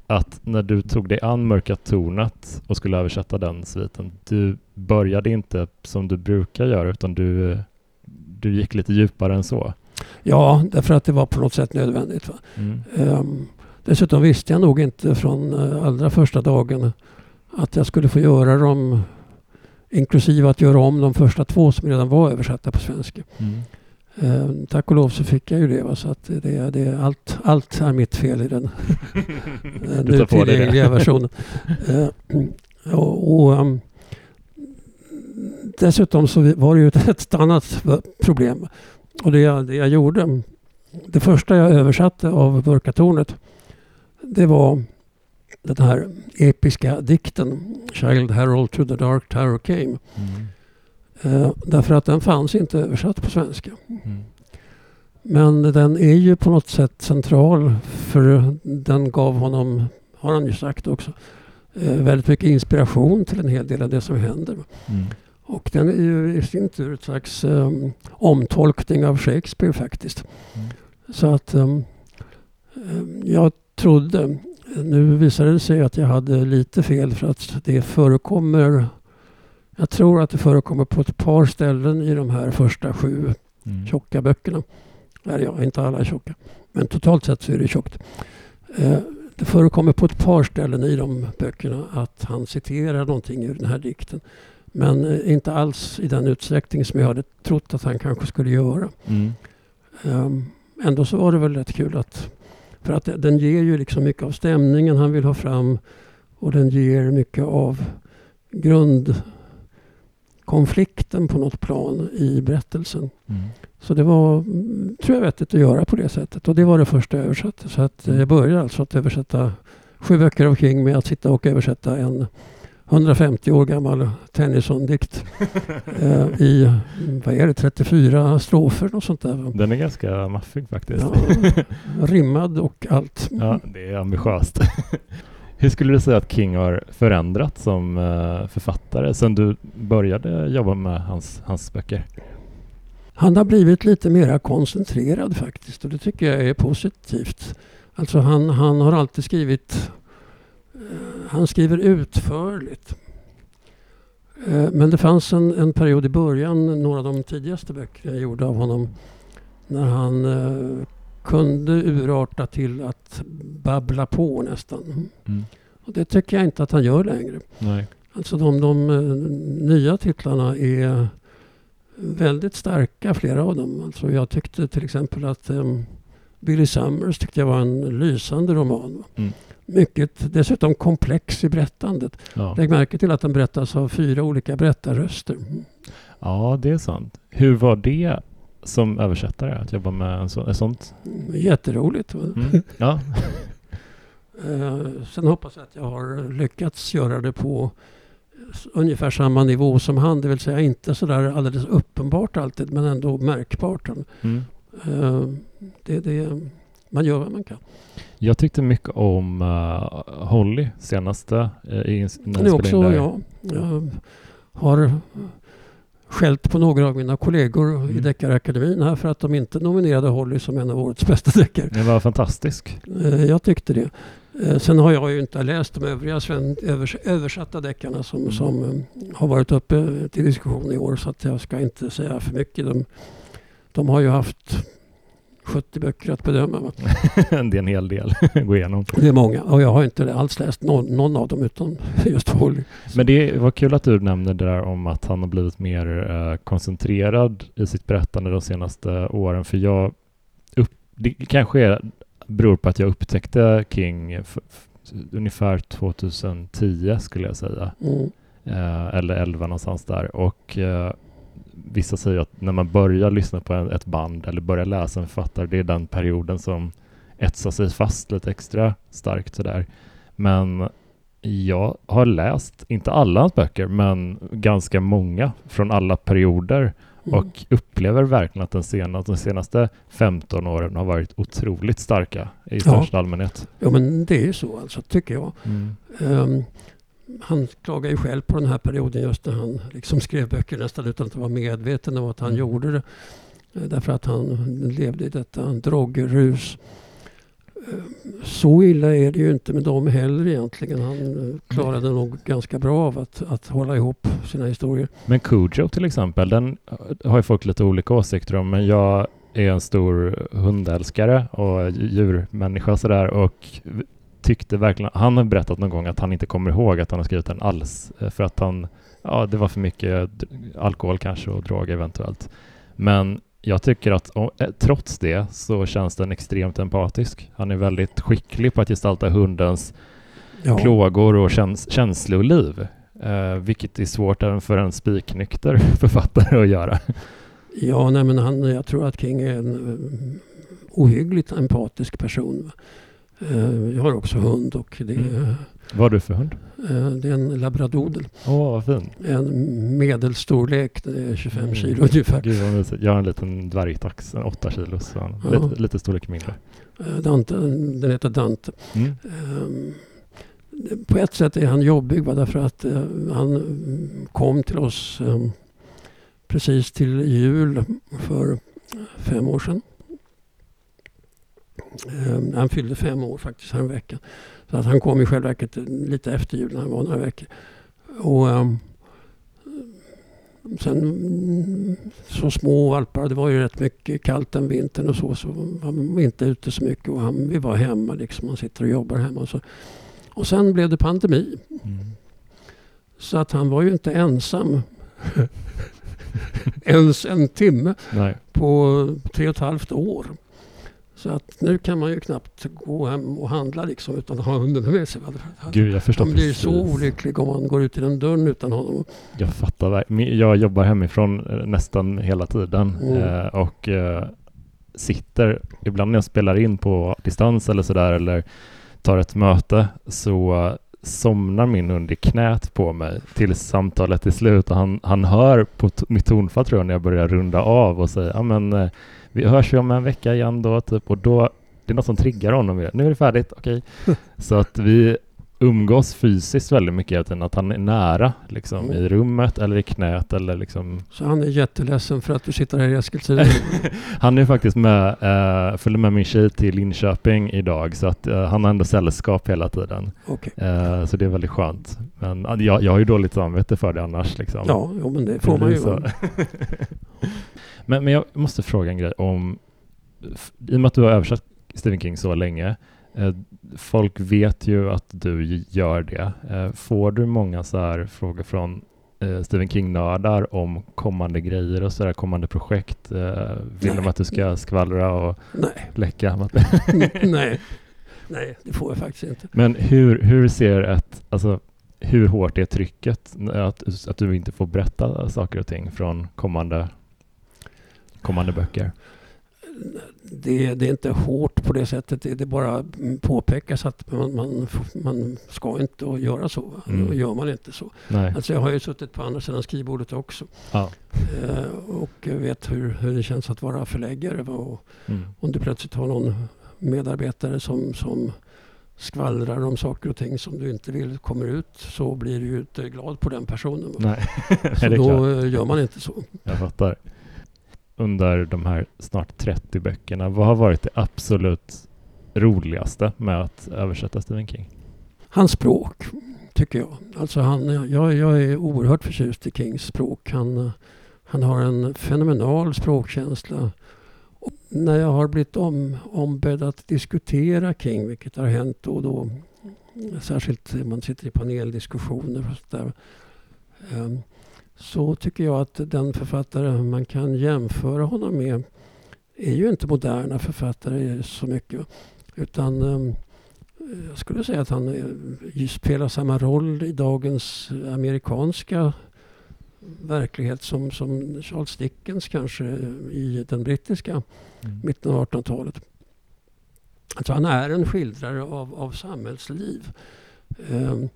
att när du tog dig an Mörka tornet och skulle översätta den sviten, du började inte som du brukar göra utan du, du gick lite djupare än så. Ja, därför att det var på något sätt nödvändigt. Mm. Um, dessutom visste jag nog inte från uh, allra första dagen att jag skulle få göra dem, inklusive att göra om de första två som redan var översatta på svenska. Mm. Eh, tack och lov så fick jag ju det. Va? Så att det, det, allt, allt är mitt fel i den, nu tillgängliga versionen. Eh, och, och um, dessutom så var det ju ett, ett annat problem. Och det jag, det jag gjorde, det första jag översatte av Burkatornet, det var den här episka dikten Child Herald to the Dark Tower Came. Mm. Eh, därför att den fanns inte översatt på svenska. Mm. Men den är ju på något sätt central för den gav honom, har han ju sagt också, eh, väldigt mycket inspiration till en hel del av det som händer. Mm. Och den är ju i sin tur ett slags um, omtolkning av Shakespeare faktiskt. Mm. Så att um, jag trodde, nu visade det sig att jag hade lite fel för att det förekommer jag tror att det förekommer på ett par ställen i de här första sju mm. tjocka böckerna. Eller ja, inte alla är tjocka. Men totalt sett så är det tjockt. Eh, det förekommer på ett par ställen i de böckerna att han citerar någonting ur den här dikten. Men eh, inte alls i den utsträckning som jag hade trott att han kanske skulle göra. Mm. Um, ändå så var det väl rätt kul att... För att den ger ju liksom mycket av stämningen han vill ha fram och den ger mycket av grund konflikten på något plan i berättelsen. Mm. Så det var, mm, tror jag, vettigt att göra på det sättet. Och det var det första jag översatte. Så att jag började alltså att översätta sju böcker av King med att sitta och översätta en 150 år gammal Tennyson-dikt eh, i, vad är det, 34 strofer och sånt där. Den är ganska maffig faktiskt. Ja, rimmad och allt. Ja, det är ambitiöst. Hur skulle du säga att King har förändrats som eh, författare sedan du började jobba med hans, hans böcker? Han har blivit lite mera koncentrerad faktiskt och det tycker jag är positivt. Alltså han, han har alltid skrivit eh, han skriver utförligt. Eh, men det fanns en, en period i början, några av de tidigaste böckerna jag gjorde av honom, när han kunde urarta till att babbla på nästan. Mm. Och det tycker jag inte att han gör längre. Nej. Alltså de, de eh, nya titlarna är väldigt starka, flera av dem. Alltså jag tyckte till exempel att um, Billy Summers tyckte jag var en lysande roman. Mm. Mycket, dessutom komplex i berättandet. Ja. Lägg märke till att den berättas av fyra olika berättarröster. ja, det är sant. Hur var det som översättare att jobba med en så, sånt? Jätteroligt. va? Mm. Ja. Eh, sen hoppas jag att jag har lyckats göra det på ungefär samma nivå som han. Det vill säga inte sådär alldeles uppenbart alltid men ändå märkbart. Mm. Eh, det, det, man gör vad man kan. Jag tyckte mycket om uh, Holly senaste uh, i, spelade in också där. jag. Jag har skällt på några av mina kollegor i Mm. Deckarakademin här för att de inte nominerade Holly som en av årets bästa deckare. Den var fantastisk. Eh, Jag tyckte det. Eh, Sen har jag ju inte läst de övriga översatta deckarna som, Mm. som eh, har varit uppe till diskussion i år så att jag ska inte säga för mycket. De, de har ju haft 70 böcker att bedöma. Va? det är en hel del att gå igenom. Det är många och jag har inte alls läst någon, någon av dem utan just Holly. Men det var kul att du nämnde det där om att han har blivit mer eh, koncentrerad i sitt berättande de senaste åren. För jag, upp, det kanske är, beror på att jag upptäckte King ungefär 2010 skulle jag säga. Mm. Eh, eller 11 någonstans där. Och eh, vissa säger att när man börjar lyssna på en, ett band eller börjar läsa en författare, det är den perioden som etsar sig fast lite extra starkt sådär. Men jag har läst, inte alla hans böcker, men ganska många från alla perioder Mm. och upplever verkligen att den senaste, de senaste 15 åren har varit otroligt starka i största allmänhet. Ja men det är ju så alltså, tycker jag. Mm. Ehm, han klagar ju själv på den här perioden just när han liksom skrev böcker nästan utan att vara medveten om att han Mm. gjorde det. Eh, Därför att han levde i detta drogrus. Ehm, Så illa är det ju inte med dem heller egentligen. Han eh, klarade nog ganska bra av att, att hålla ihop sina historier. Men Cujo till exempel, den har ju folk lite olika åsikter om, men jag är en stor hundälskare och djurmänniska sådär och tyckte verkligen, han har berättat någon gång att han inte kommer ihåg att han har skrivit den alls eh, för att han, ja det var för mycket alkohol kanske och droger eventuellt. Men jag tycker att eh, trots det så känns den extremt empatisk. Han är väldigt skicklig på att gestalta hundens Ja, plågor och käns känsloliv. Eh, vilket är svårt även för en spiknykter författare att göra. ja nej, men han, jag tror att King är en eh, ohyggligt empatisk person. Eh, Jag har också hund och det, Mm. Vad har du för hund? eh, det är en labradoodle. Åh, vad fin. En medelstorlek, det är 25 Mm. kilo ungefär. Gud vad mysigt. Jag har en liten dvärgtax, en 8 kilos. Så Ja. lite, lite storlek mindre. Eh, Dante, den heter Dante. Mm. Ehm, På ett sätt är han jobbig va? därför att han mm, kom till oss ehm, precis till jul för fem år sedan. Ehm, Han fyllde fem år faktiskt häromveckan. Så att han kom i själva verket lite efter jul när han var några veckor. Och, ehm, sen så små valpar, det var ju rätt mycket kallt den vintern och så. Så var vi inte ute så mycket och han, vi var hemma liksom. Man sitter och jobbar hemma och så. Och sen blev det pandemi. Mm. Så att han var ju inte ensam. Ens en timme Nej. på tre och ett halvt år. Så att nu kan man ju knappt gå hem och handla liksom utan att ha hunden med sig. Gud, jag förstår man blir precis. så olycklig om man går ut genom dörren utan honom. Jag fattar. verk- Jag jobbar hemifrån eh, nästan hela tiden Mm. eh, och eh, sitter, ibland när jag spelar in på distans eller sådär eller tar ett möte så somnar min hund i knät på mig tills samtalet är slut och han, han hör på mitt tonfall tror jag när jag börjar runda av och säger ja men vi hörs ju om en vecka igen då typ och då det är något som triggar honom. Nu är det färdigt, okej. Så att vi umgås fysiskt väldigt mycket hela tiden, att han är nära liksom Mm. i rummet eller i knät eller liksom Så han är jätteledsen för att du sitter här i Eskilstuna. Han är faktiskt med, eh, följde med min tjej till Linköping idag så att eh, han har ändå sällskap hela tiden. Okej. Eh, så det är väldigt skönt. Men jag, jag har ju dåligt samvete för det annars liksom. Ja, jo, men det får man ju. Men, men jag måste fråga en grej om, i och med att du har översatt Stephen King så länge, eh, folk vet ju att du gör det. Eh, får du många så här frågor från eh, Stephen King-nördar om kommande grejer och så där, kommande projekt? Eh, vill de Nej. att du ska skvallra och Nej, läcka? nej. Nej, det får jag faktiskt inte. Men hur, hur ser ett, alltså hur hårt är trycket att, att du inte får berätta saker och ting från kommande, kommande böcker? Det, det är inte hårt på det sättet. Det, det bara påpekas att man, man, man ska inte göra så. Mm. Då gör man inte så. Nej. Alltså jag har ju suttit på andra sidan skrivbordet också. Ja. Eh, och vet hur, hur det känns att vara förläggare. Och Mm. om du plötsligt har någon medarbetare som, som skvallrar om saker och ting som du inte vill kommer ut så blir du ju inte glad på den personen. Nej, Så då klart. gör man inte så. Jag fattar. Under de här snart 30 böckerna, vad har varit det absolut roligaste med att översätta Stephen King? Hans språk, tycker jag. Alltså han, jag, jag är oerhört förtjust i Kings språk. Han, han har en fenomenal språkkänsla. Och när jag har blivit om, ombedd att diskutera King, vilket har hänt då och då, särskilt när man sitter i paneldiskussioner och sådär, ehm, så tycker jag att den författare man kan jämföra honom med är ju inte moderna författare så mycket. Utan ehm, jag skulle säga att han eh, spelar samma roll i dagens amerikanska verklighet som, som Charles Dickens kanske i den brittiska mitten av 1800-talet. Alltså han är en skildrare av, av samhällsliv. Ehm,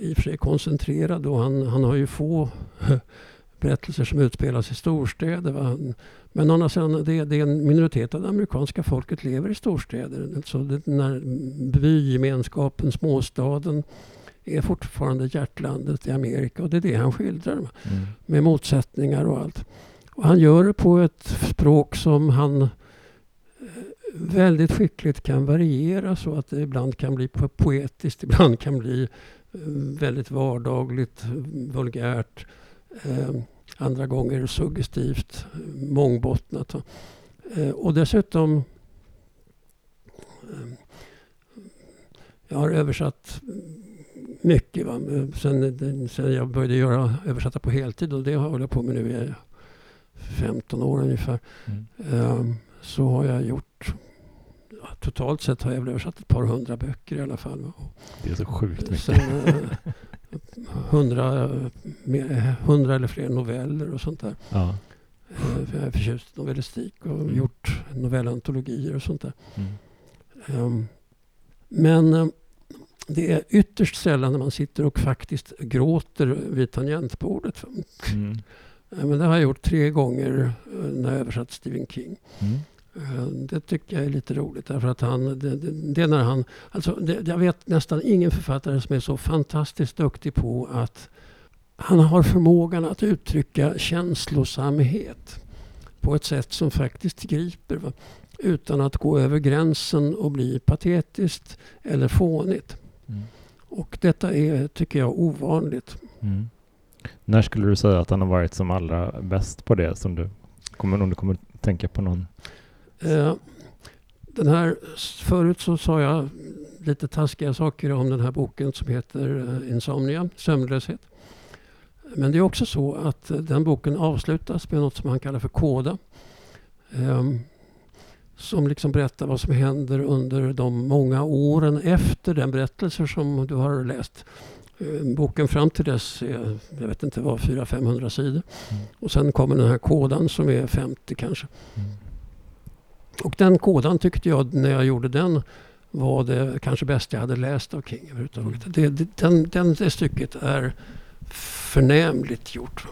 I och för sig koncentrerad och han, han har ju få berättelser som utspelas i storstäder. Va? Men sidan, det, det är en minoritet av det amerikanska folket lever i storstäder. Så det, när bygemenskapen, småstaden är fortfarande hjärtlandet i Amerika och det är det han skildrar Mm. med motsättningar och allt. Och han gör det på ett språk som han eh, väldigt skickligt kan variera så att det ibland kan bli po- poetiskt, ibland kan bli väldigt vardagligt, vulgärt. Eh, andra gånger suggestivt, mångbottnat. Eh, och dessutom eh, jag har översatt mycket. Va? Sen, sen jag började göra översätta på heltid och det har jag på med nu i 15 år ungefär. Mm. Ehm, Så har jag gjort Totalt sett har jag väl översatt ett par hundra böcker i alla fall. Det är så sjukt mycket. Sen eh, hundra, mer- hundra eller fler noveller och sånt där. Ja. Eh, för Jag är förtjust i novellistik och Mm. gjort novellantologier och sånt där. Mm. Ehm, Men eh, det är ytterst sällan när man sitter och faktiskt gråter vid tangentbordet. Mm. Eh, Men det har jag gjort tre gånger eh, när jag översatt Stephen King. Mm. Eh, Det tycker jag är lite roligt därför att han, det, det, det är när han, alltså det, jag vet nästan ingen författare som är så fantastiskt duktig på att han har förmågan att uttrycka känslosamhet på ett sätt som faktiskt griper. Va? Utan att gå över gränsen och bli patetiskt eller fånigt. Mm. Och detta är, tycker jag, ovanligt. Mm. När skulle du säga att han har varit som allra bäst på det? Som du kommer, om du kommer tänka på någon? Eh, Den här, förut så sa jag lite taskiga saker om den här boken som heter eh, Insomnia, sömnlöshet. Men det är också så att eh, den boken avslutas med något som han kallar för kåda. Ehm, som liksom berättar vad som händer under de många åren efter den berättelse som du har läst. Eh, boken fram till dess är, jag vet inte vad, 400-500 sidor. Mm. Och sen kommer den här kodan som är 50 kanske. Mm. Och den kodan tyckte jag när jag gjorde den var det kanske bästa jag hade läst av King överhuvudtaget. Mm. Det, det, den, den, det stycket är förnämligt gjort.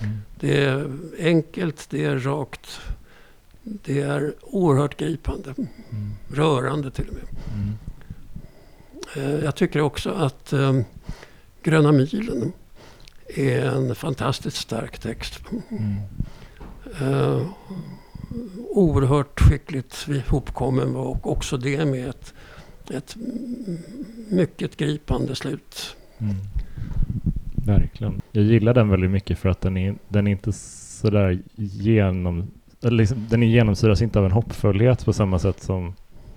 Mm. Det är enkelt, det är rakt. Det är oerhört gripande. Mm. Rörande till och med. Mm. Eh, Jag tycker också att eh, Gröna milen är en fantastiskt stark text. Mm. Oerhört skickligt ihopkommen och också det med ett, ett mycket gripande slut. Mm. Verkligen. Jag gillar den väldigt mycket för att den är, den är inte sådär genom... Eller liksom, den är genomsyras inte av en hoppfullhet på samma sätt som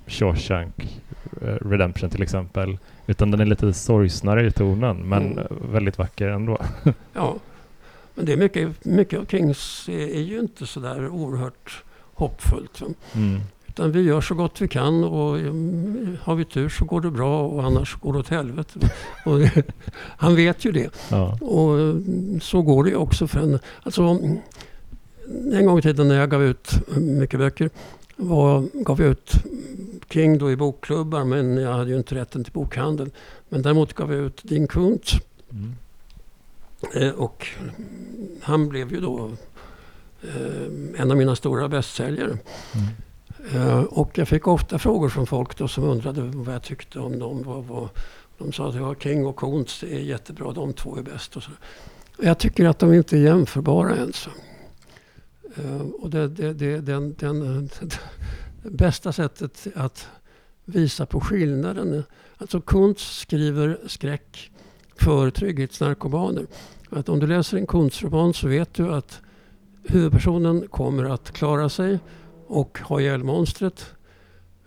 Shawshank eh, Redemption till exempel. Utan den är lite sorgsnare i tonen men Mm. väldigt vacker ändå. Ja, men det är mycket, mycket av Kings är, är ju inte sådär oerhört hoppfullt. Mm. Utan vi gör så gott vi kan och mm, har vi tur så går det bra och annars går det åt helvete. Och, han vet ju det. Ja. Och mm, så går det ju också för en... Alltså, mm, en gång i tiden när jag gav ut mycket böcker var, gav jag ut King då i bokklubbar men jag hade ju inte rätten till bokhandel. Men däremot gav jag ut Dean Koontz Mm. Eh, Och han blev ju då eh, en av mina stora bästsäljare. Mm. Eh, Och jag fick ofta frågor från folk då som undrade vad jag tyckte om dem. Vad, vad, de sa att ja, King och Kuntz är jättebra, de två är bäst. Och så. Jag tycker att de inte är jämförbara ens. Och det, det, det, den, den, det bästa sättet att visa på skillnaden. Alltså Kuntz skriver skräck för trygghetsnarkomaner. Att om du läser en Kuntz-roman så vet du att huvudpersonen kommer att klara sig och ha ihjäl monstret.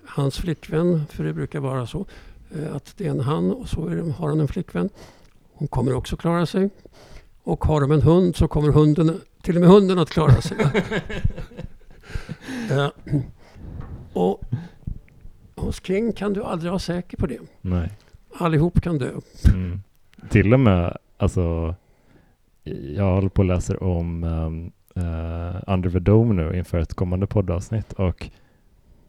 Hans flickvän, för det brukar vara så, eh, att det är en han och så är det, har han en flickvän. Hon kommer också klara sig. Och har de en hund så kommer hunden, till och med hunden att klara sig. Eh, och hos King kan du aldrig vara säker på det. Nej. Allihop kan dö. Mm. Till och med, alltså, jag håller på och läser om um, eh, Under the Dome nu inför ett kommande poddavsnitt och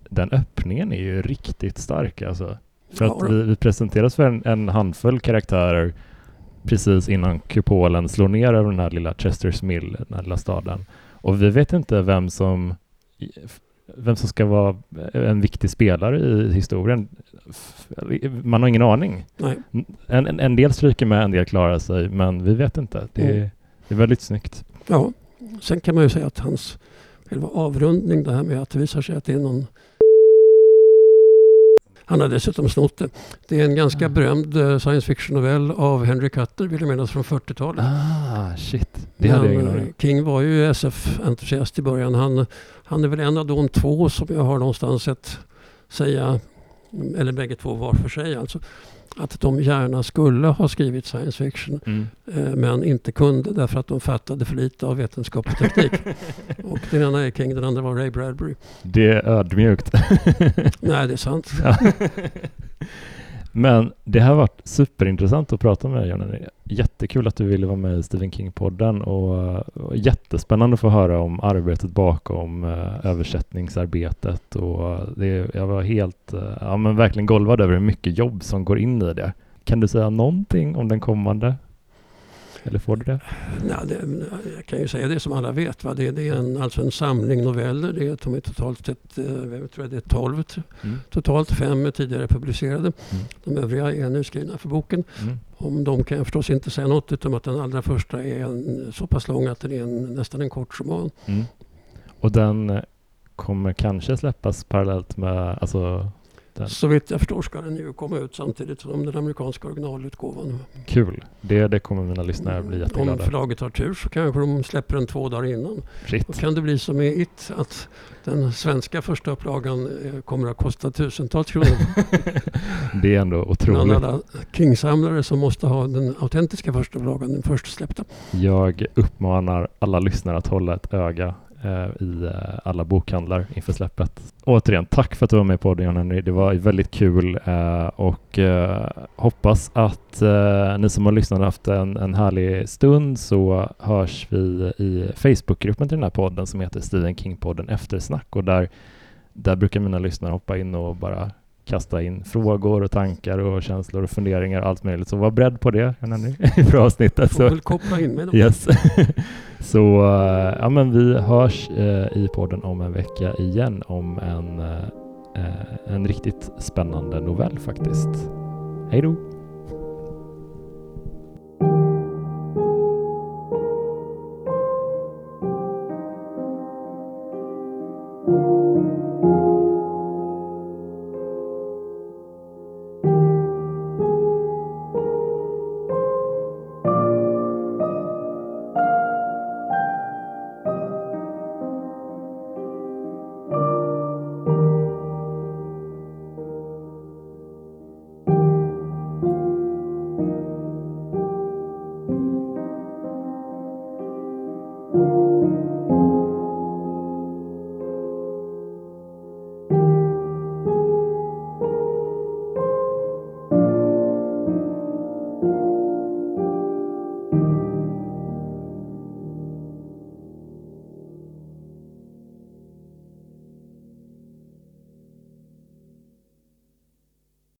den öppningen är ju riktigt stark alltså. För att vi, vi presenteras för en, en handfull karaktärer precis innan kupolen slår ner över den här lilla Chester's Mill, den här lilla staden. Och vi vet inte vem som vem som ska vara en viktig spelare i historien. Man har ingen aning. En, en, en del stryker med, en del klarar sig, men vi vet inte. Det, är- Mm. det är väldigt snyggt. Ja, sen kan man ju säga att hans själva avrundning, det här med att det visar sig att det är någon han har dessutom snott det. Det är en ganska Ah. berömd eh, science fiction-novell av Henry Cutter, vill jag minnas, från 40-talet. Ah, shit. Det hade jag ingen aning eh, King var ju SF-entusiast i början. Han, han är väl en av de två som jag har någonstans sett säga, eller bägge två var för sig alltså, att de gärna skulle ha skrivit science fiction mm. eh, men inte kunde därför att de fattade för lite av vetenskap och teknik. och den ena är King, den andra var Ray Bradbury. Det är ödmjukt. Nej, det är sant. Ja. Men det har varit superintressant att prata med dig, Johnny. Jättekul att du ville vara med i Stephen King-podden och, och jättespännande att få höra om arbetet bakom eh, översättningsarbetet. Och det, jag var helt, eh, ja men verkligen golvad över hur mycket jobb som går in i det. Kan du säga någonting om den kommande? Eller får du det? Nej, det, jag kan ju säga det som alla vet. Va? Det, det är en, alltså en samling noveller. Det är, de är totalt sett, eh, jag tror det är 12 Mm. totalt. Fem är tidigare publicerade. Mm. De övriga är nu skrivna för boken. Mm. Om dem kan jag förstås inte säga något utom att den allra första är en, så pass lång att den är en, nästan en kort roman. Mm. Och den kommer kanske släppas parallellt med, alltså Den. Så vitt jag förstår ska den ju komma ut samtidigt som den amerikanska originalutgåvan. Kul. Det, det kommer mina lyssnare bli Om jätteglada. förlaget har tur så kanske de släpper den två dagar innan. Då Shit. kan det bli som i It, att den svenska första upplagan eh, kommer att kosta tusentals kronor. Det är ändå Bland otroligt. alla King-samlare som måste ha den autentiska första upplagan, den först släppta. Jag uppmanar alla lyssnare att hålla ett öga Eh, i eh, alla bokhandlar inför släppet. Återigen, tack för att du var med på podden John Henry. Det var väldigt kul eh, och hoppas att ni som har lyssnat har haft en, en härlig stund så hörs vi i Facebookgruppen till den här podden som heter Stephen King-podden Eftersnack och där, där brukar mina lyssnare hoppa in och bara kasta in frågor och tankar och känslor och funderingar och allt möjligt. Så var beredd på det inför avsnittet. Får väl koppla in mig då. Yes. så uh, ja, men vi hörs uh, i podden om en vecka igen om en, uh, en riktigt spännande novell faktiskt. Hej då!